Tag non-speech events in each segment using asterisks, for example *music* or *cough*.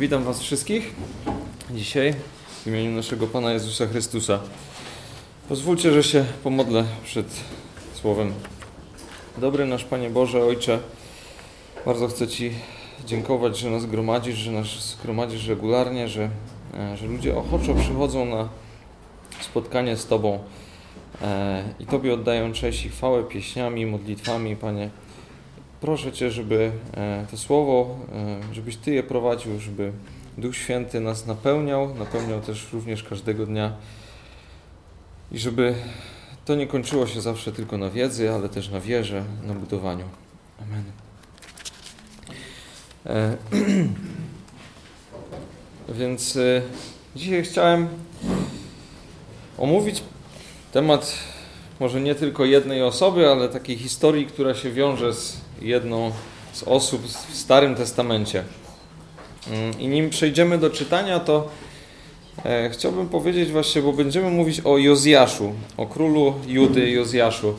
Witam Was wszystkich dzisiaj w imieniu naszego Pana Jezusa Chrystusa. Pozwólcie, że się pomodlę przed Słowem. Dobry nasz Panie Boże, Ojcze, bardzo chcę Ci dziękować, że nas gromadzisz, że nas gromadzisz regularnie, że, e, że ludzie ochoczo przychodzą na spotkanie z Tobą e, i Tobie oddają cześć i chwałę pieśniami, modlitwami, Panie. Proszę Cię, żeby e, to słowo, e, żebyś Ty je prowadził, żeby Duch Święty nas napełniał, napełniał też również każdego dnia i żeby to nie kończyło się zawsze tylko na wiedzy, ale też na wierze, na budowaniu. Amen. E, *clears throat* więc dzisiaj chciałem omówić temat może nie tylko jednej osoby, ale takiej historii, która się wiąże z jedną z osób w Starym Testamencie. Mm, I nim przejdziemy do czytania, to e, chciałbym powiedzieć właśnie, bo będziemy mówić o Jozjaszu, o królu Judy Jozjaszu.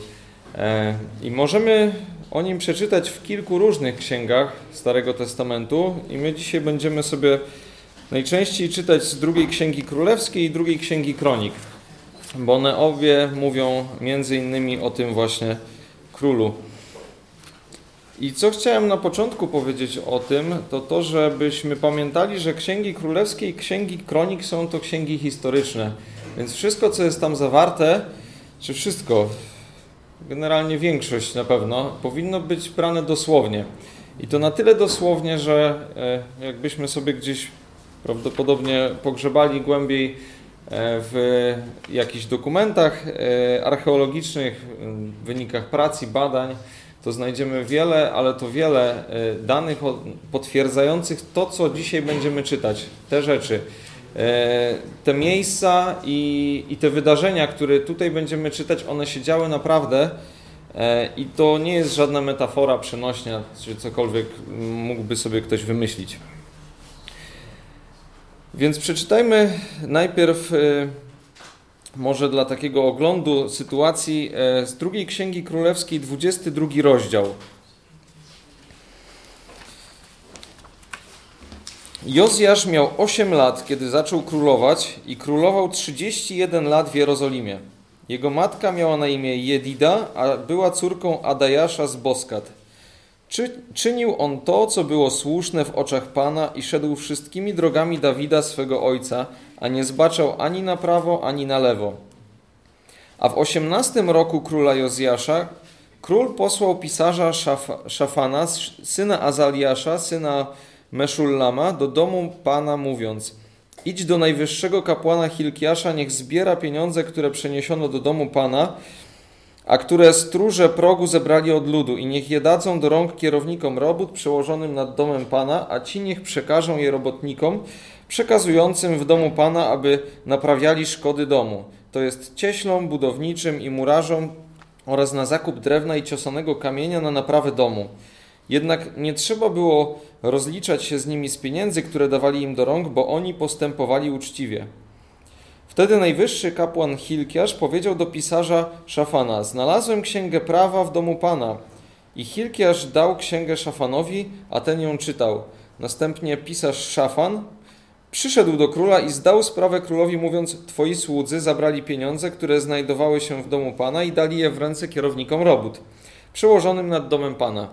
E, I możemy o nim przeczytać w kilku różnych księgach Starego Testamentu i my dzisiaj będziemy sobie najczęściej czytać z drugiej księgi królewskiej i drugiej księgi kronik, bo one obie mówią między innymi o tym właśnie królu. I co chciałem na początku powiedzieć o tym, to to, żebyśmy pamiętali, że księgi królewskie i księgi kronik są to księgi historyczne. Więc wszystko, co jest tam zawarte, czy wszystko, generalnie większość na pewno, powinno być brane dosłownie. I to na tyle dosłownie, że e, jakbyśmy sobie gdzieś prawdopodobnie pogrzebali głębiej e, w jakichś dokumentach e, archeologicznych, wynikach prac i badań, to znajdziemy wiele, ale to wiele e, danych potwierdzających to, co dzisiaj będziemy czytać, te rzeczy, e, te miejsca i, i te wydarzenia, które tutaj będziemy czytać, one się działy naprawdę e, i to nie jest żadna metafora przenośnia, czy cokolwiek mógłby sobie ktoś wymyślić. Więc przeczytajmy najpierw może dla takiego oglądu sytuacji e, z drugiej Księgi Królewskiej, 22 rozdział. Jozjasz miał 8 lat, kiedy zaczął królować i królował 31 lat w Jerozolimie. Jego matka miała na imię Jedida, a była córką Adajasza z Boskat. Czy, czynił on to, co było słuszne w oczach Pana i szedł wszystkimi drogami Dawida swego ojca, a nie zbaczał ani na prawo, ani na lewo. A w osiemnastym roku króla Jozjasza król posłał pisarza Szaf Szafana, syna Azaliasza, syna Meszullama, do domu Pana, mówiąc Idź do najwyższego kapłana Hilkiasza, niech zbiera pieniądze, które przeniesiono do domu Pana, a które stróże progu zebrali od ludu i niech je dadzą do rąk kierownikom robót przełożonym nad domem Pana, a ci niech przekażą je robotnikom przekazującym w domu Pana, aby naprawiali szkody domu, to jest cieślom, budowniczym i murarzom oraz na zakup drewna i ciosanego kamienia na naprawę domu. Jednak nie trzeba było rozliczać się z nimi z pieniędzy, które dawali im do rąk, bo oni postępowali uczciwie. Wtedy najwyższy kapłan Hilkiasz powiedział do pisarza Szafana: Znalazłem księgę prawa w domu pana. I Hilkiasz dał księgę Szafanowi, a ten ją czytał. Następnie pisarz Szafan przyszedł do króla i zdał sprawę królowi, mówiąc: Twoi słudzy zabrali pieniądze, które znajdowały się w domu pana, i dali je w ręce kierownikom robót, przełożonym nad domem pana.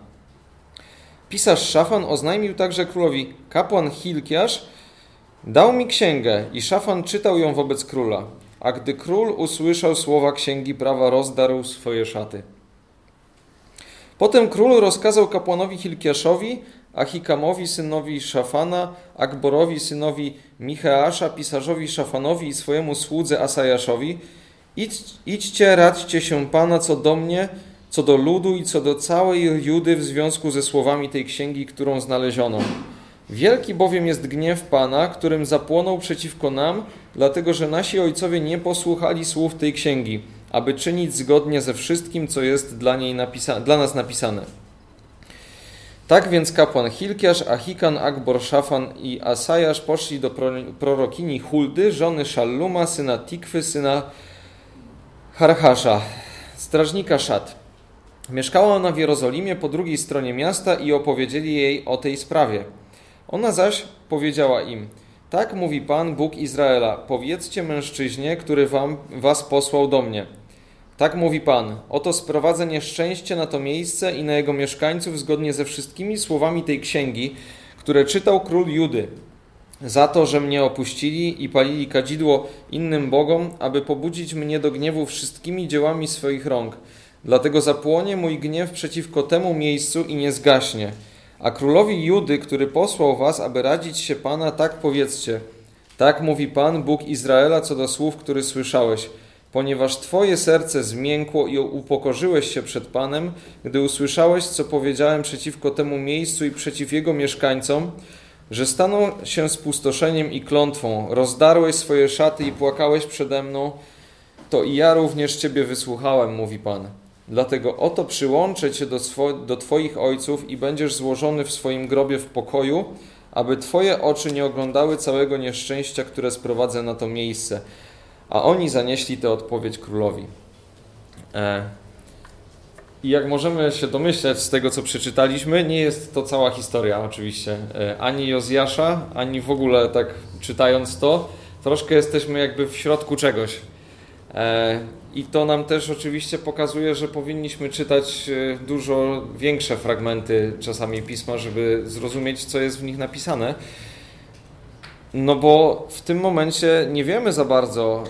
Pisarz Szafan oznajmił także królowi: Kapłan Hilkiasz Dał mi księgę i szafan czytał ją wobec króla. A gdy król usłyszał słowa księgi prawa, rozdarł swoje szaty. Potem król rozkazał kapłanowi Hilkiaszowi, Achikamowi synowi Szafana, Akborowi synowi Micheasza, pisarzowi Szafanowi i swojemu słudze Asajaszowi Idź, idźcie, radźcie się Pana co do mnie, co do ludu i co do całej Judy w związku ze słowami tej księgi, którą znaleziono. Wielki bowiem jest gniew Pana, którym zapłonął przeciwko nam, dlatego że nasi ojcowie nie posłuchali słów tej księgi, aby czynić zgodnie ze wszystkim, co jest dla, niej napisa- dla nas napisane. Tak więc kapłan Hilkiasz, Achikan, Akbor, Szafan i Asajasz poszli do prorokini Huldy, żony Szalluma, syna Tikwy, syna Harhasza, strażnika Szat. Mieszkała ona w Jerozolimie po drugiej stronie miasta i opowiedzieli jej o tej sprawie – Ona zaś powiedziała im: Tak mówi Pan, Bóg Izraela: Powiedzcie mężczyźnie, który wam, was posłał do mnie. Tak mówi Pan: Oto sprowadzę nieszczęście na to miejsce i na jego mieszkańców zgodnie ze wszystkimi słowami tej księgi, które czytał król Judy. Za to, że mnie opuścili i palili kadzidło innym bogom, aby pobudzić mnie do gniewu wszystkimi dziełami swoich rąk. Dlatego zapłonie mój gniew przeciwko temu miejscu i nie zgaśnie. A królowi Judy, który posłał was, aby radzić się Pana, tak powiedzcie. Tak mówi Pan, Bóg Izraela, co do słów, które słyszałeś. Ponieważ Twoje serce zmiękło i upokorzyłeś się przed Panem, gdy usłyszałeś, co powiedziałem przeciwko temu miejscu i przeciw jego mieszkańcom, że staną się spustoszeniem i klątwą, rozdarłeś swoje szaty i płakałeś przede mną, to i ja również Ciebie wysłuchałem, mówi Pan. Dlatego oto przyłączę Cię do, swo- do Twoich ojców i będziesz złożony w swoim grobie w pokoju, aby Twoje oczy nie oglądały całego nieszczęścia, które sprowadzę na to miejsce. A oni zanieśli tę odpowiedź królowi. E. I jak możemy się domyśleć z tego, co przeczytaliśmy, nie jest to cała historia oczywiście. E, ani Jozjasza, ani w ogóle tak czytając to, troszkę jesteśmy jakby w środku czegoś. E, I to nam też oczywiście pokazuje, że powinniśmy czytać dużo większe fragmenty czasami pisma, żeby zrozumieć, co jest w nich napisane. No bo w tym momencie nie wiemy za bardzo,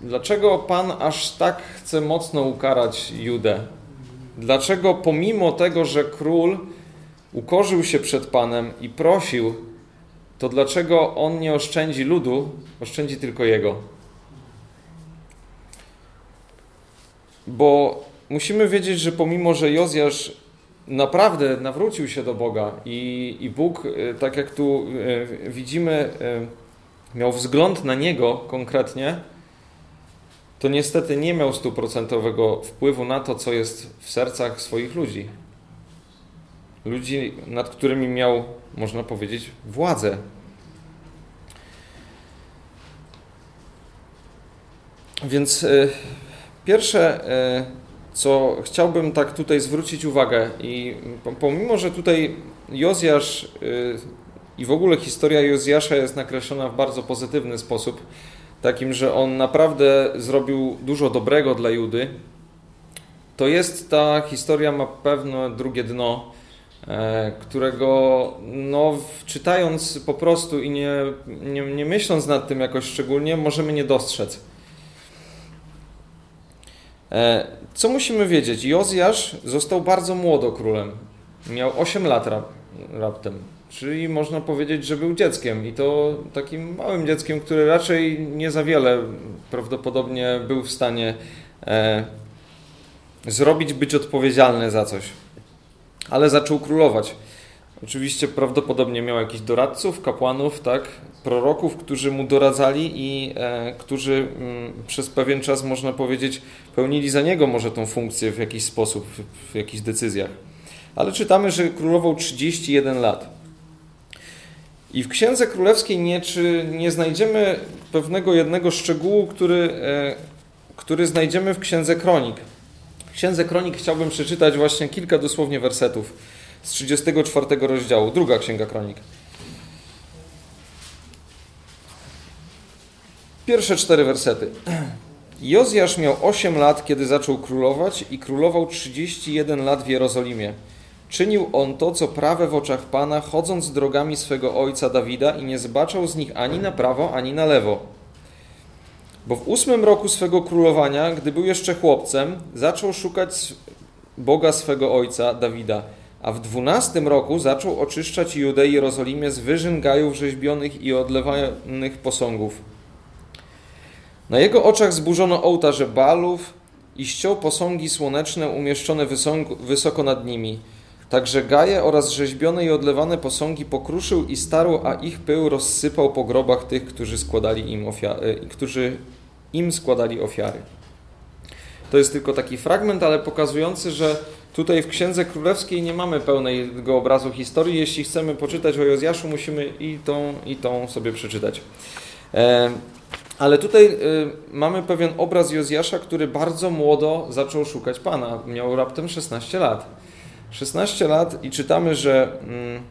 dlaczego Pan aż tak chce mocno ukarać Judę. Dlaczego pomimo tego, że król ukorzył się przed Panem i prosił, to dlaczego on nie oszczędzi ludu, oszczędzi tylko jego? Bo musimy wiedzieć, że pomimo, że Jozjasz naprawdę nawrócił się do Boga i, i Bóg, tak jak tu widzimy, miał wzgląd na niego konkretnie, to niestety nie miał stuprocentowego wpływu na to, co jest w sercach swoich ludzi. Ludzi, nad którymi miał, można powiedzieć, władzę. Więc y, pierwsze, y, co chciałbym tak tutaj zwrócić uwagę, i pomimo, że tutaj Jozjasz y, i w ogóle historia Jozjasza jest nakreślona w bardzo pozytywny sposób, takim, że on naprawdę zrobił dużo dobrego dla Judy, to jest ta historia ma pewne drugie dno, e, którego no, czytając po prostu i nie, nie, nie myśląc nad tym jakoś szczególnie, możemy nie dostrzec. E, co musimy wiedzieć? Jozjasz został bardzo młodo królem. Miał 8 lat raptem. Czyli można powiedzieć, że był dzieckiem i to takim małym dzieckiem, które raczej nie za wiele prawdopodobnie był w stanie e, zrobić, być odpowiedzialny za coś. Ale zaczął królować. Oczywiście prawdopodobnie miał jakichś doradców, kapłanów, tak, proroków, którzy mu doradzali i e, którzy m, mm, przez pewien czas, można powiedzieć, pełnili za niego może tą funkcję w jakiś sposób, w, w jakichś decyzjach. Ale czytamy, że królował 31 lat. I w Księdze Królewskiej nie, czy nie znajdziemy pewnego jednego szczegółu, który, e, który znajdziemy w Księdze Kronik. W Księdze Kronik chciałbym przeczytać właśnie kilka dosłownie wersetów z 34 rozdziału, druga Księga Kronik. Pierwsze cztery wersety. *clears throat* Jozjasz miał 8 lat, kiedy zaczął królować i królował 31 lat w Jerozolimie. Czynił on to, co prawe w oczach Pana, chodząc drogami swego ojca Dawida i nie zbaczał z nich ani na prawo, ani na lewo. Bo w ósmym roku swego królowania, gdy był jeszcze chłopcem, zaczął szukać Boga swego ojca Dawida, a w dwunastym roku zaczął oczyszczać Judę i Jerozolimie z wyżyn gajów rzeźbionych i odlewanych posągów. Na jego oczach zburzono ołtarze balów i ściął posągi słoneczne umieszczone wysoko nad nimi – Także gaje oraz rzeźbione i odlewane posągi pokruszył i starł, a ich pył rozsypał po grobach tych, którzy, składali im ofiary, którzy im składali ofiary. To jest tylko taki fragment, ale pokazujący, że tutaj w Księdze Królewskiej nie mamy pełnego obrazu historii. Jeśli chcemy poczytać o Jozjaszu, musimy i tą, i tą sobie przeczytać. E, ale tutaj e, mamy pewien obraz Jozjasza, który bardzo młodo zaczął szukać Pana. Miał raptem 16 lat. 16 lat i czytamy, że mm,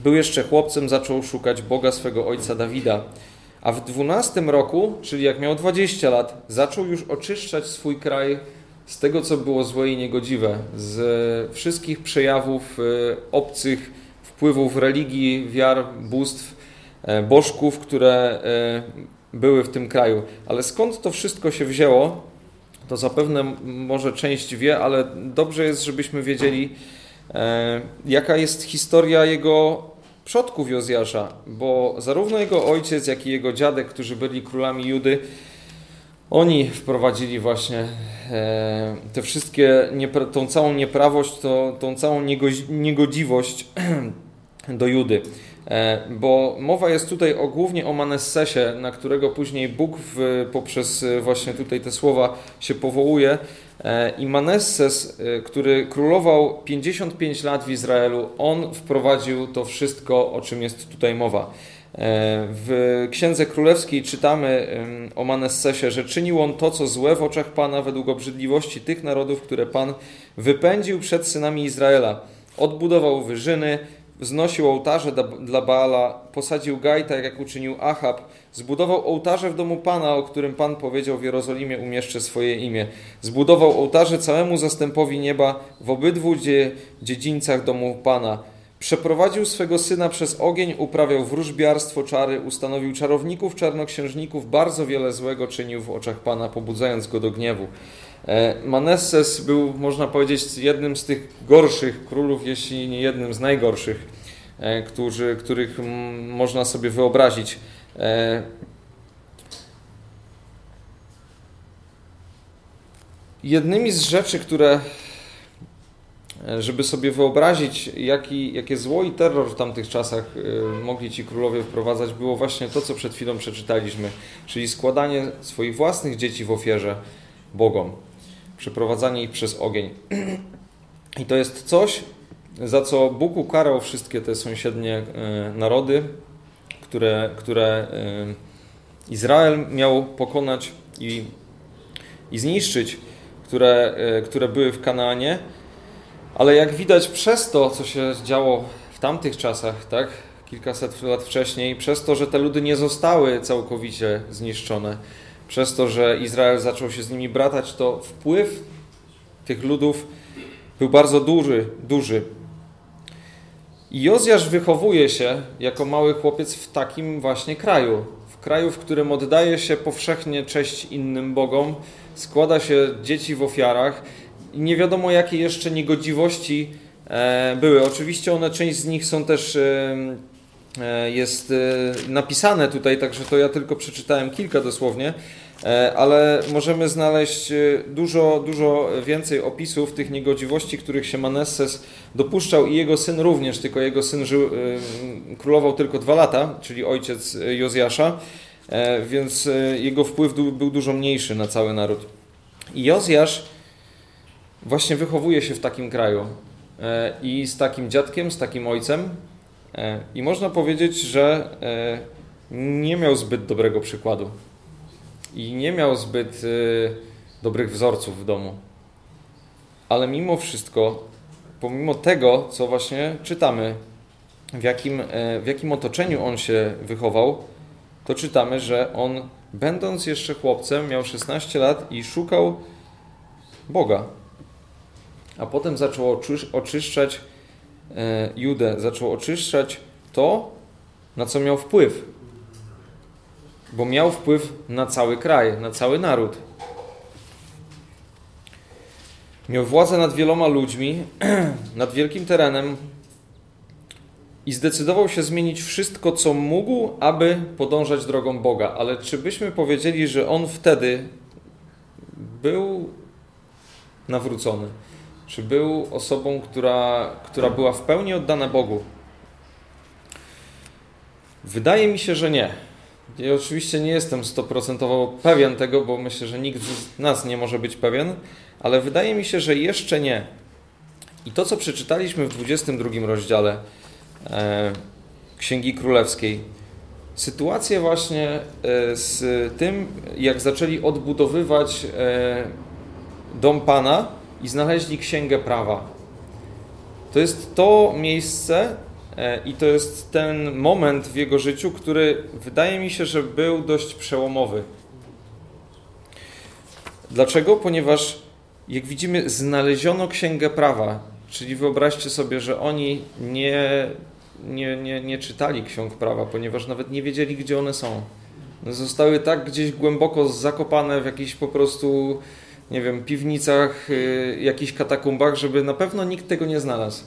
był jeszcze chłopcem, zaczął szukać Boga swego ojca Dawida. A w 12 roku, czyli jak miał 20 lat, zaczął już oczyszczać swój kraj z tego, co było złe i niegodziwe, z wszystkich przejawów e, obcych wpływów religii, wiar, bóstw, e, bożków, które e, były w tym kraju. Ale skąd to wszystko się wzięło, to zapewne może część wie, ale dobrze jest, żebyśmy wiedzieli, jaka jest historia jego przodków Jozjasza, bo zarówno jego ojciec, jak i jego dziadek, którzy byli królami Judy, oni wprowadzili właśnie e, te wszystkie, tą całą nieprawość, to, tą całą niegodziwość *clears throat* do Judy. E, bo mowa jest tutaj o, głównie o Manessesie, na którego później Bóg w, poprzez właśnie tutaj te słowa się powołuje. E, I Manesses, który królował 55 lat w Izraelu, on wprowadził to wszystko, o czym jest tutaj mowa. E, w Księdze Królewskiej czytamy o Manessesie, że czynił on to, co złe w oczach Pana według obrzydliwości tych narodów, które Pan wypędził przed synami Izraela. Odbudował wyżyny, wznosił ołtarze dla Baala, posadził Gajta, jak uczynił Achab, zbudował ołtarze w domu Pana, o którym Pan powiedział w Jerozolimie umieszczę swoje imię. Zbudował ołtarze całemu zastępowi nieba w obydwu dziedzińcach domu Pana Przeprowadził swego syna przez ogień, uprawiał wróżbiarstwo, czary, ustanowił czarowników, czarnoksiężników, bardzo wiele złego czynił w oczach Pana, pobudzając go do gniewu. E, Manesses był, można powiedzieć, jednym z tych gorszych królów, jeśli nie jednym z najgorszych, e, którzy, których można sobie wyobrazić. E, jednymi z rzeczy, które żeby sobie wyobrazić, jaki, jakie zło i terror w tamtych czasach y, mogli ci królowie wprowadzać, było właśnie to, co przed chwilą przeczytaliśmy, czyli składanie swoich własnych dzieci w ofierze Bogom, przeprowadzanie ich przez ogień. *clears throat* I to jest coś, za co Bóg ukarał wszystkie te sąsiednie y, narody, które, które y, Izrael miał pokonać i, i zniszczyć, które, które były w Kanaanie ale jak widać przez to, co się działo w tamtych czasach, tak, kilkaset lat wcześniej, przez to, że te ludy nie zostały całkowicie zniszczone, przez to, że Izrael zaczął się z nimi bratać, to wpływ tych ludów był bardzo duży, duży. I Jozjasz wychowuje się jako mały chłopiec w takim właśnie kraju. W kraju, w którym oddaje się powszechnie cześć innym bogom, składa się dzieci w ofiarach, i nie wiadomo jakie jeszcze niegodziwości e, były. Oczywiście one, część z nich są też e, e, jest napisane tutaj, także to ja tylko przeczytałem kilka dosłownie, ale możemy znaleźć dużo, dużo więcej opisów tych niegodziwości, których się Manesses dopuszczał i jego syn również, tylko jego syn żył, królował tylko dwa lata, czyli ojciec Jozjasza, więc jego wpływ był dużo mniejszy na cały naród. I Jozjasz właśnie wychowuje się w takim kraju e, i z takim dziadkiem, z takim ojcem. E, I można powiedzieć, że e, nie miał zbyt dobrego przykładu i nie miał zbyt dobrych wzorców w domu. Ale mimo wszystko, pomimo tego, co właśnie czytamy, w jakim, w jakim otoczeniu on się wychował, to czytamy, że on, będąc jeszcze chłopcem, miał 16 lat i szukał Boga a potem zaczął oczyszczać e, Judę, zaczął oczyszczać to, na co miał wpływ. Bo miał wpływ na cały kraj, na cały naród. Miał władzę nad wieloma ludźmi, *clears throat* nad wielkim terenem i zdecydował się zmienić wszystko, co mógł, aby podążać drogą Boga. Ale czy byśmy powiedzieli, że on wtedy był nawrócony? Czy był osobą, która, która była w pełni oddana Bogu? Wydaje mi się, że nie. Ja oczywiście nie jestem stoprocentowo pewien tego, bo myślę, że nikt z nas nie może być pewien, ale wydaje mi się, że jeszcze nie. I to, co przeczytaliśmy w 22 rozdziale e, Księgi Królewskiej, sytuację właśnie e, z tym, jak zaczęli odbudowywać e, dom Pana, i znaleźli Księgę Prawa. To jest to miejsce, E, I to jest ten moment w jego życiu, który wydaje mi się, że był dość przełomowy. Dlaczego? Ponieważ, jak widzimy, znaleziono księgę prawa. Czyli wyobraźcie sobie, że oni nie, nie, nie, nie czytali ksiąg prawa, ponieważ nawet nie wiedzieli, gdzie one są. Zostały tak gdzieś głęboko zakopane w jakichś po prostu, nie wiem, piwnicach, y, jakichś katakumbach, żeby na pewno nikt tego nie znalazł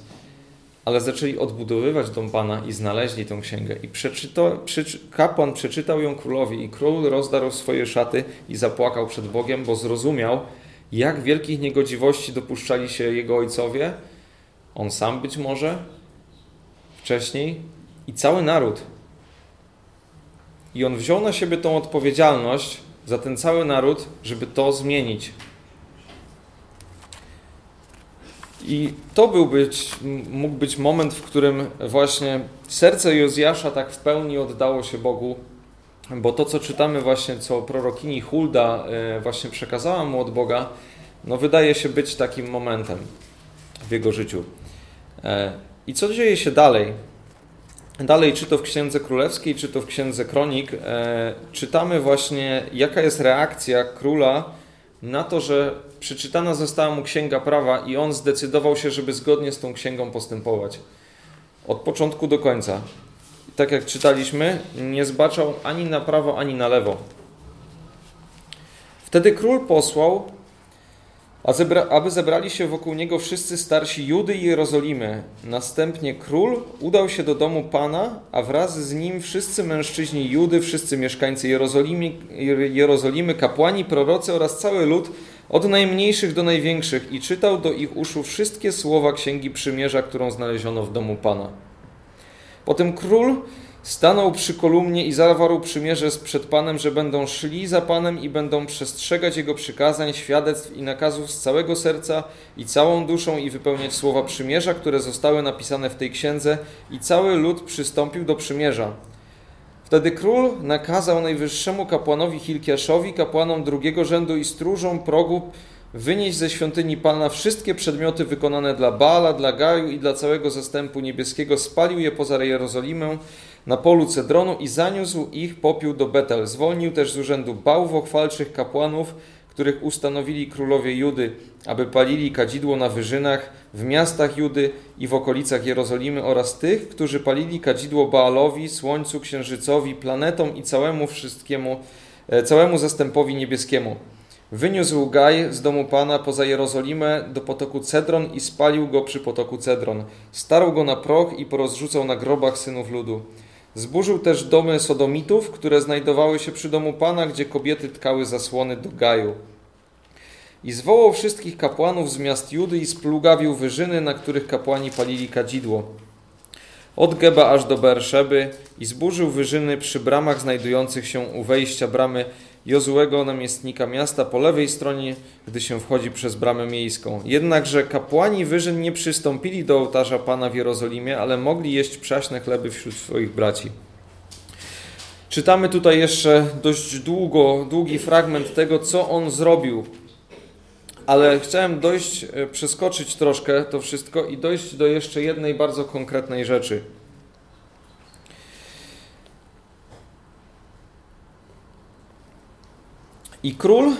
ale zaczęli odbudowywać dom Pana i znaleźli tę księgę. I przeczyta, przeczy, kapłan przeczytał ją królowi i król rozdarł swoje szaty i zapłakał przed Bogiem, bo zrozumiał, jak wielkich niegodziwości dopuszczali się jego ojcowie, on sam być może, wcześniej i cały naród. I on wziął na siebie tą odpowiedzialność za ten cały naród, żeby to zmienić. I to był być, mógł być moment, w którym właśnie serce Jozjasza tak w pełni oddało się Bogu, bo to, co czytamy właśnie, co prorokini Hulda e, właśnie przekazała mu od Boga, no wydaje się być takim momentem w jego życiu. E, I co dzieje się dalej? Dalej, czy to w Księdze Królewskiej, czy to w Księdze Kronik, e, czytamy właśnie, jaka jest reakcja króla na to, że przeczytana została mu księga prawa i on zdecydował się, żeby zgodnie z tą księgą postępować. Od początku do końca. tak jak czytaliśmy, nie zbaczał ani na prawo, ani na lewo. Wtedy król posłał aby zebrali się wokół niego wszyscy starsi Judy i Jerozolimy. Następnie król udał się do domu Pana, a wraz z nim wszyscy mężczyźni Judy, wszyscy mieszkańcy Jerozolimy, Jerozolimy kapłani, prorocy oraz cały lud, od najmniejszych do największych, i czytał do ich uszu wszystkie słowa Księgi Przymierza, którą znaleziono w domu Pana. Potem król Stanął przy kolumnie i zawarł przymierze przed Panem, że będą szli za Panem i będą przestrzegać Jego przykazań, świadectw i nakazów z całego serca i całą duszą i wypełniać słowa przymierza, które zostały napisane w tej księdze i cały lud przystąpił do przymierza. Wtedy król nakazał najwyższemu kapłanowi Hilkiaszowi, kapłanom drugiego rzędu i stróżom progu wynieść ze świątyni Pana wszystkie przedmioty wykonane dla Baala, dla Gaju i dla całego zastępu niebieskiego, spalił je poza Jerozolimę na polu Cedronu i zaniósł ich popiół do Betel. Zwolnił też z urzędu bałwochwalczych kapłanów, których ustanowili królowie Judy, aby palili kadzidło na wyżynach w miastach Judy i w okolicach Jerozolimy oraz tych, którzy palili kadzidło Baalowi, Słońcu, Księżycowi, planetom i całemu wszystkiemu, e, całemu zastępowi niebieskiemu. Wyniósł Gaj z domu Pana poza Jerozolimę do potoku Cedron i spalił go przy potoku Cedron. Starł go na proch i porozrzucał na grobach synów ludu. Zburzył też domy sodomitów, które znajdowały się przy domu Pana, gdzie kobiety tkały zasłony do Gaju. I zwołał wszystkich kapłanów z miast Judy i splugawił wyżyny, na których kapłani palili kadzidło. Od Geba aż do Berszeby i zburzył wyżyny przy bramach znajdujących się u wejścia bramy Jozułego, namiestnika miasta, po lewej stronie, gdy się wchodzi przez bramę miejską. Jednakże kapłani wyżyn nie przystąpili do ołtarza Pana w Jerozolimie, ale mogli jeść przaśne chleby wśród swoich braci. Czytamy tutaj jeszcze dość długo, długi fragment tego, co on zrobił. Ale chciałem dojść, e, przeskoczyć troszkę to wszystko i dojść do jeszcze jednej bardzo konkretnej rzeczy. I król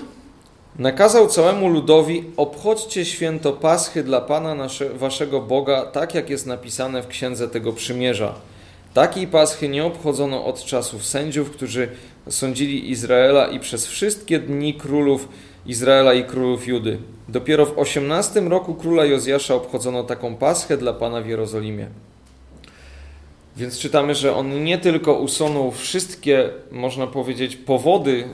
nakazał całemu ludowi: obchodźcie święto Paschy dla Pana nasze, waszego Boga, tak jak jest napisane w księdze tego przymierza. Takiej Paschy nie obchodzono od czasów sędziów, którzy sądzili Izraela i przez wszystkie dni królów Izraela i królów Judy. Dopiero w 18 roku króla Jozjasza obchodzono taką Paschę dla Pana w Jerozolimie. Więc czytamy, że on nie tylko usunął wszystkie, można powiedzieć, powody,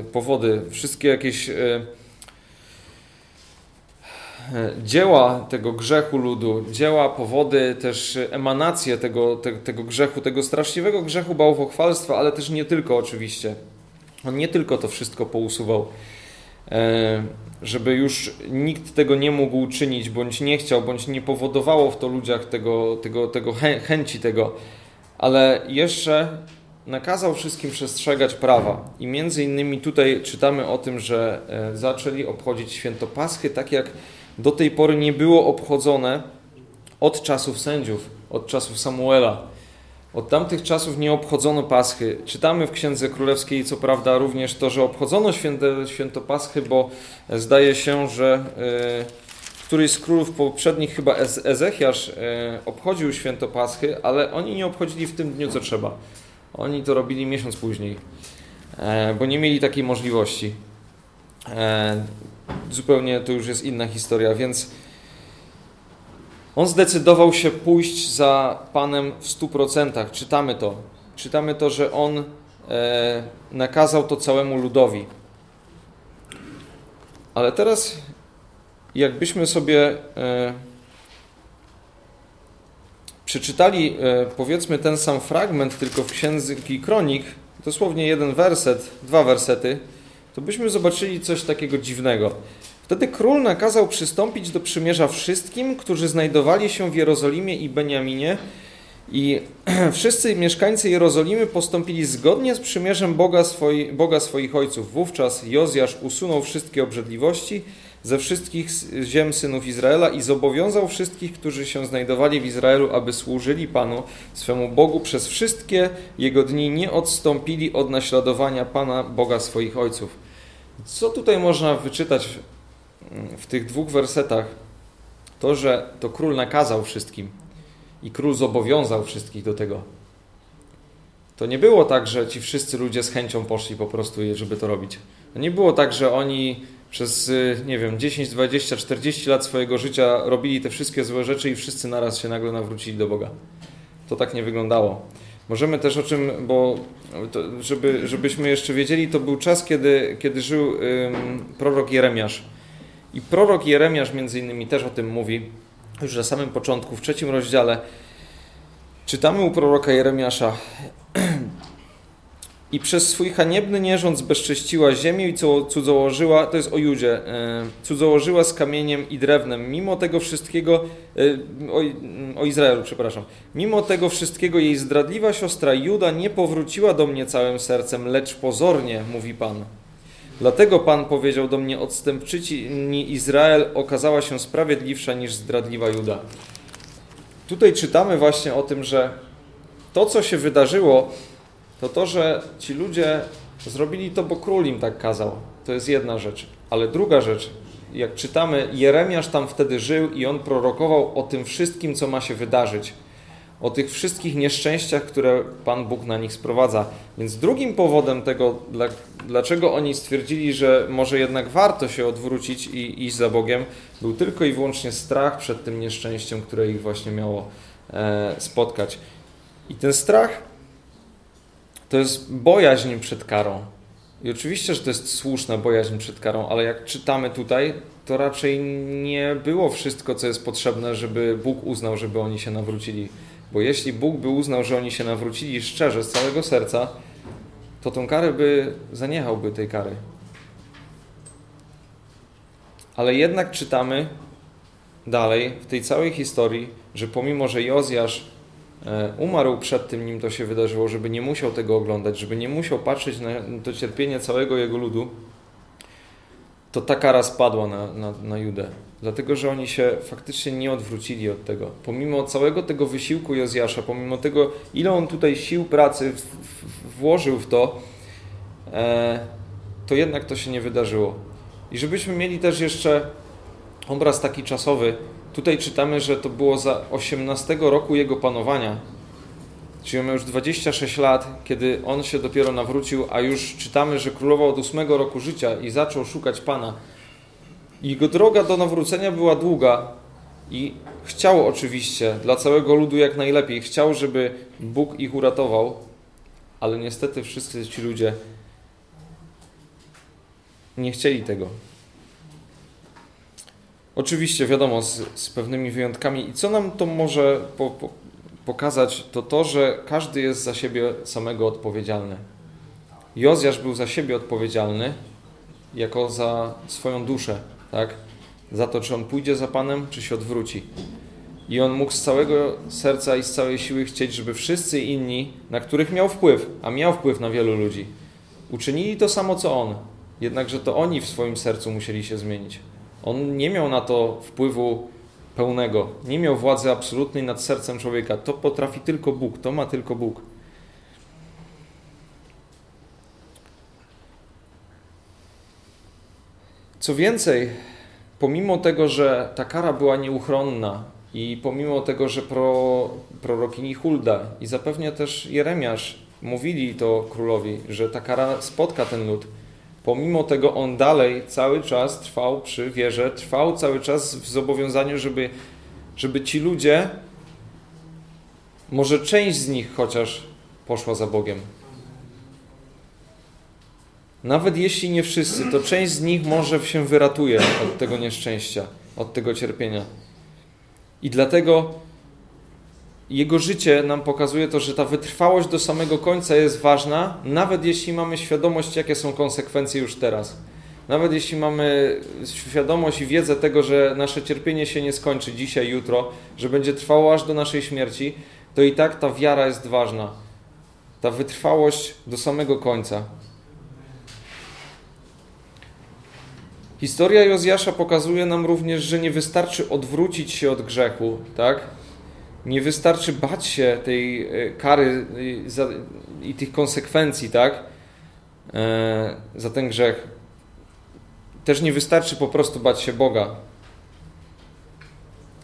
e, powody wszystkie jakieś e, e, dzieła tego grzechu ludu, dzieła, powody, też emanacje tego, te, tego grzechu, tego straszliwego grzechu bałwochwalstwa, ale też nie tylko oczywiście. On nie tylko to wszystko pousuwał żeby już nikt tego nie mógł czynić, bądź nie chciał, bądź nie powodowało w to ludziach tego, tego, tego chęci tego, ale jeszcze nakazał wszystkim przestrzegać prawa. I między innymi tutaj czytamy o tym, że e, zaczęli obchodzić święto Paschy tak jak do tej pory nie było obchodzone od czasów sędziów. od czasów Samuela. Od tamtych czasów nie obchodzono Paschy. Czytamy w Księdze Królewskiej, co prawda, również to, że obchodzono święto, święto Paschy, bo zdaje się, że y, któryś z królów poprzednich, chyba Ezechiasz, y, obchodził święto Paschy, ale oni nie obchodzili w tym dniu, co trzeba. Oni to robili miesiąc później, e, bo nie mieli takiej możliwości. E, zupełnie to już jest inna historia, więc on zdecydował się pójść za Panem w stu procentach. Czytamy to. Czytamy to, że on e, nakazał to całemu ludowi. Ale teraz, jakbyśmy sobie e, przeczytali, e, powiedzmy, ten sam fragment, tylko w Księdze Kronik, dosłownie jeden werset, dwa wersety, to byśmy zobaczyli coś takiego dziwnego. Wtedy król nakazał przystąpić do przymierza wszystkim, którzy znajdowali się w Jerozolimie i Beniaminie, i *clears throat* wszyscy mieszkańcy Jerozolimy postąpili zgodnie z przymierzem Boga, swoi, Boga swoich ojców. Wówczas Jozjasz usunął wszystkie obrzydliwości ze wszystkich ziem synów Izraela i zobowiązał wszystkich, którzy się znajdowali w Izraelu, aby służyli Panu, swemu Bogu przez wszystkie jego dni, nie odstąpili od naśladowania Pana, Boga swoich ojców. Co tutaj można wyczytać w tych dwóch wersetach? To, że to król nakazał wszystkim i król zobowiązał wszystkich do tego. To nie było tak, że ci wszyscy ludzie z chęcią poszli po prostu, żeby to robić. To nie było tak, że oni przez, y, nie wiem, 10, 20, 40 lat swojego życia robili te wszystkie złe rzeczy i wszyscy naraz się nagle nawrócili do Boga. To tak nie wyglądało. Możemy też o czym, bo to, żeby, żebyśmy jeszcze wiedzieli, to był czas, kiedy, kiedy żył ym, prorok Jeremiasz. I prorok Jeremiasz między innymi też o tym mówi, już na samym początku, w trzecim rozdziale. Czytamy u proroka Jeremiasza *clears throat* i przez swój haniebny nierząd zbezcześciła ziemię i cudzołożyła, to jest o Judzie, e, cudzołożyła z kamieniem i drewnem. Mimo tego wszystkiego, e, o, o Izraelu, przepraszam, mimo tego wszystkiego jej zdradliwa siostra Juda nie powróciła do mnie całym sercem, lecz pozornie, mówi Pan. Dlatego Pan powiedział do mnie, odstępczyni Izrael okazała się sprawiedliwsza niż zdradliwa Juda. Tutaj czytamy właśnie o tym, że to, co się wydarzyło, to to, że ci ludzie zrobili to, bo król im tak kazał. To jest jedna rzecz. Ale druga rzecz, jak czytamy, Jeremiasz tam wtedy żył i on prorokował o tym wszystkim, co ma się wydarzyć. O tych wszystkich nieszczęściach, które Pan Bóg na nich sprowadza. Więc drugim powodem tego, dlaczego oni stwierdzili, że może jednak warto się odwrócić i iść za Bogiem, był tylko i wyłącznie strach przed tym nieszczęściem, które ich właśnie miało e, spotkać. I ten strach to jest bojaźń przed karą. I oczywiście, że to jest słuszna bojaźń przed karą, ale jak czytamy tutaj, to raczej nie było wszystko, co jest potrzebne, żeby Bóg uznał, żeby oni się nawrócili. Bo jeśli Bóg by uznał, że oni się nawrócili szczerze, z całego serca, to tą karę by zaniechałby tej kary. Ale jednak czytamy dalej w tej całej historii, że pomimo, że Jozjasz umarł przed tym, nim to się wydarzyło, żeby nie musiał tego oglądać, żeby nie musiał patrzeć na to cierpienie całego jego ludu, to ta kara spadła na, na, na Judę. Dlatego, że oni się faktycznie nie odwrócili od tego. Pomimo całego tego wysiłku Jozjasza, pomimo tego, ile on tutaj sił pracy w, w, włożył w to, e, to jednak to się nie wydarzyło. I żebyśmy mieli też jeszcze obraz taki czasowy, Tutaj czytamy, że to było za 18 roku jego panowania. Czyli on miał już 26 lat, kiedy on się dopiero nawrócił, a już czytamy, że królował od 8 roku życia i zaczął szukać Pana. Jego droga do nawrócenia była długa i chciał oczywiście dla całego ludu jak najlepiej. Chciał, żeby Bóg ich uratował, ale niestety wszyscy ci ludzie nie chcieli tego. Oczywiście, wiadomo, z, z, pewnymi wyjątkami. I co nam to może po, po, pokazać, to to, że każdy jest za siebie samego odpowiedzialny. Jozjasz był za siebie odpowiedzialny, jako za swoją duszę, tak? Za to, czy on pójdzie za Panem, czy się odwróci. I on mógł z całego serca i z całej siły chcieć, żeby wszyscy inni, na których miał wpływ, a miał wpływ na wielu ludzi, uczynili to samo co on. Jednakże to oni w swoim sercu musieli się zmienić. On nie miał na to wpływu pełnego. Nie miał władzy absolutnej nad sercem człowieka. To potrafi tylko Bóg, to ma tylko Bóg. Co więcej, pomimo tego, że ta kara była nieuchronna i pomimo tego, że pro, prorokini Hulda i zapewne też Jeremiasz mówili to królowi, że ta kara spotka ten lud, pomimo tego on dalej cały czas trwał przy wierze, trwał cały czas w zobowiązaniu, żeby, żeby ci ludzie, może część z nich chociaż poszła za Bogiem. Nawet jeśli nie wszyscy, to część z nich może się wyratuje od tego nieszczęścia, od tego cierpienia. I dlatego jego życie nam pokazuje to, że ta wytrwałość do samego końca jest ważna, nawet jeśli mamy świadomość, jakie są konsekwencje już teraz. Nawet jeśli mamy świadomość i wiedzę tego, że nasze cierpienie się nie skończy dzisiaj, jutro, że będzie trwało aż do naszej śmierci, to i tak ta wiara jest ważna. Ta wytrwałość do samego końca. Historia Jozjasza pokazuje nam również, że nie wystarczy odwrócić się od grzechu, tak? Nie wystarczy bać się tej e, kary i tych konsekwencji, tak? E, za ten grzech. Też nie wystarczy po prostu bać się Boga.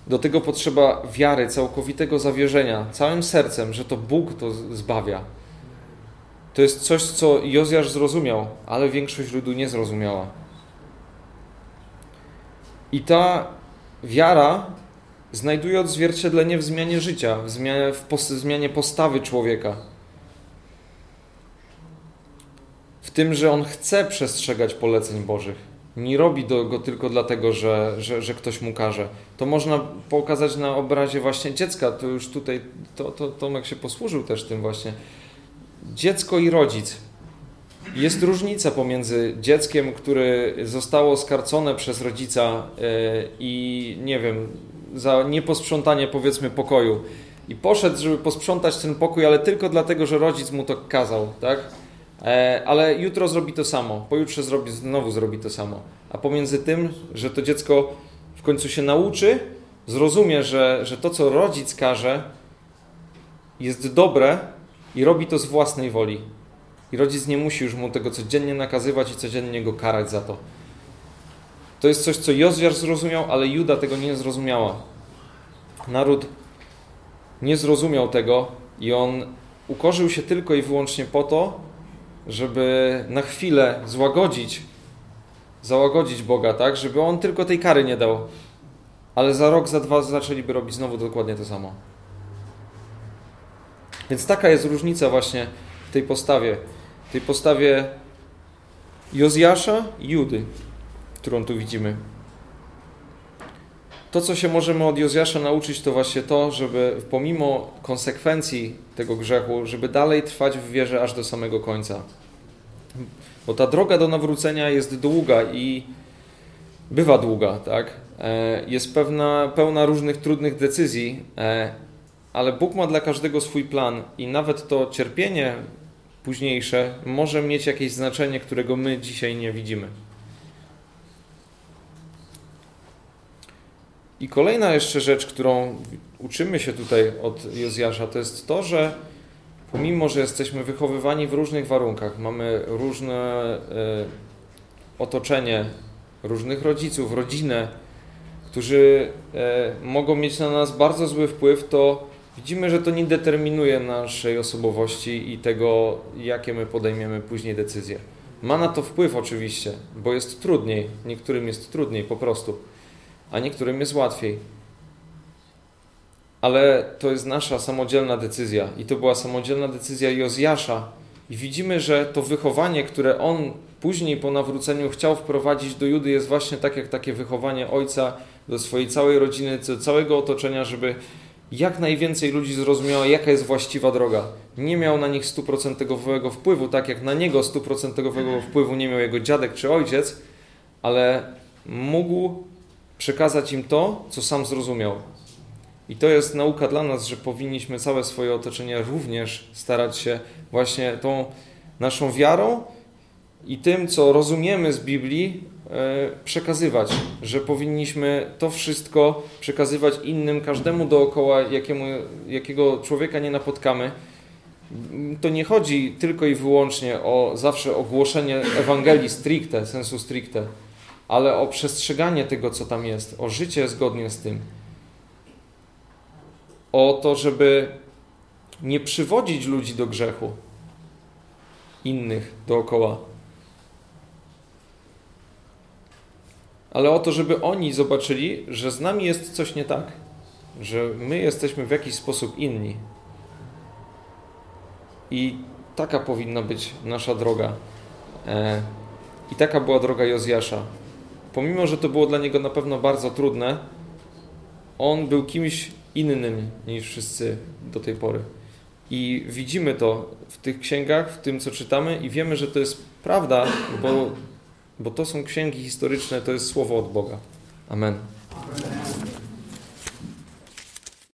Do tego potrzeba wiary, całkowitego zawierzenia, całym sercem, że to Bóg to zbawia. To jest coś, co Jozjasz zrozumiał, ale większość ludu nie zrozumiała. I ta wiara znajduje odzwierciedlenie w zmianie życia, w zmianie, w pos zmianie postawy człowieka. W tym, że on chce przestrzegać poleceń Bożych. Nie robi go tylko dlatego, że, że, że ktoś mu każe. To można pokazać na obrazie właśnie dziecka. To już tutaj to, to, Tomek się posłużył też tym właśnie. Dziecko i rodzic. Jest różnica pomiędzy dzieckiem, które zostało skarcone przez rodzica e, i nie wiem, za nieposprzątanie powiedzmy pokoju i poszedł, żeby posprzątać ten pokój, ale tylko dlatego, że rodzic mu to kazał, tak? E, ale jutro zrobi to samo, pojutrze zrobi, znowu zrobi to samo. A pomiędzy tym, że to dziecko w końcu się nauczy, zrozumie, że, że to, co rodzic każe, jest dobre i robi to z własnej woli. I rodzic nie musi już mu tego codziennie nakazywać i codziennie go karać za to. To jest coś, co Jozwiar zrozumiał, ale Juda tego nie zrozumiała. Naród nie zrozumiał tego i on ukorzył się tylko i wyłącznie po to, żeby na chwilę złagodzić, załagodzić Boga, tak, żeby on tylko tej kary nie dał. Ale za rok, za dwa zaczęliby robić znowu dokładnie to samo. Więc taka jest różnica właśnie w tej postawie tej postawie Jozjasza i Judy, którą tu widzimy. To, co się możemy od Jozjasza nauczyć, to właśnie to, żeby pomimo konsekwencji tego grzechu, żeby dalej trwać w wierze aż do samego końca. Bo ta droga do nawrócenia jest długa i bywa długa, tak? E, jest pewna, pełna różnych trudnych decyzji, e, ale Bóg ma dla każdego swój plan i nawet to cierpienie późniejsze może mieć jakieś znaczenie, którego my dzisiaj nie widzimy. I kolejna jeszcze rzecz, którą uczymy się tutaj od Jozjasza, to jest to, że pomimo, że jesteśmy wychowywani w różnych warunkach, mamy różne e, otoczenie, różnych rodziców, rodzinę, którzy e, mogą mieć na nas bardzo zły wpływ, to widzimy, że to nie determinuje naszej osobowości i tego, jakie my podejmiemy później decyzje. Ma na to wpływ oczywiście, bo jest trudniej. Niektórym jest trudniej po prostu, a niektórym jest łatwiej. Ale to jest nasza samodzielna decyzja i to była samodzielna decyzja Jozjasza. I widzimy, że to wychowanie, które on później po nawróceniu chciał wprowadzić do Judy, jest właśnie tak jak takie wychowanie ojca do swojej całej rodziny, do całego otoczenia, żeby jak najwięcej ludzi zrozumiało, jaka jest właściwa droga. Nie miał na nich stuprocentowego wpływu, tak jak na niego stuprocentowego wpływu nie miał jego dziadek czy ojciec, ale mógł przekazać im to, co sam zrozumiał. I to jest nauka dla nas, że powinniśmy całe swoje otoczenie również starać się właśnie tą naszą wiarą i tym, co rozumiemy z Biblii, e, przekazywać, że powinniśmy to wszystko przekazywać innym, każdemu dookoła, jakiemu, jakiego człowieka nie napotkamy. To nie chodzi tylko i wyłącznie o zawsze ogłoszenie Ewangelii stricte, sensu stricte, ale o przestrzeganie tego, co tam jest, o życie zgodnie z tym. O to, żeby nie przywodzić ludzi do grzechu, innych dookoła, ale o to, żeby oni zobaczyli, że z nami jest coś nie tak, że my jesteśmy w jakiś sposób inni. I taka powinna być nasza droga. E, I taka była droga Jozjasza. Pomimo, że to było dla niego na pewno bardzo trudne, on był kimś innym niż wszyscy do tej pory. I widzimy to w tych księgach, w tym co czytamy, i wiemy, że to jest prawda, bo, bo to są księgi historyczne, to jest słowo od Boga. Amen.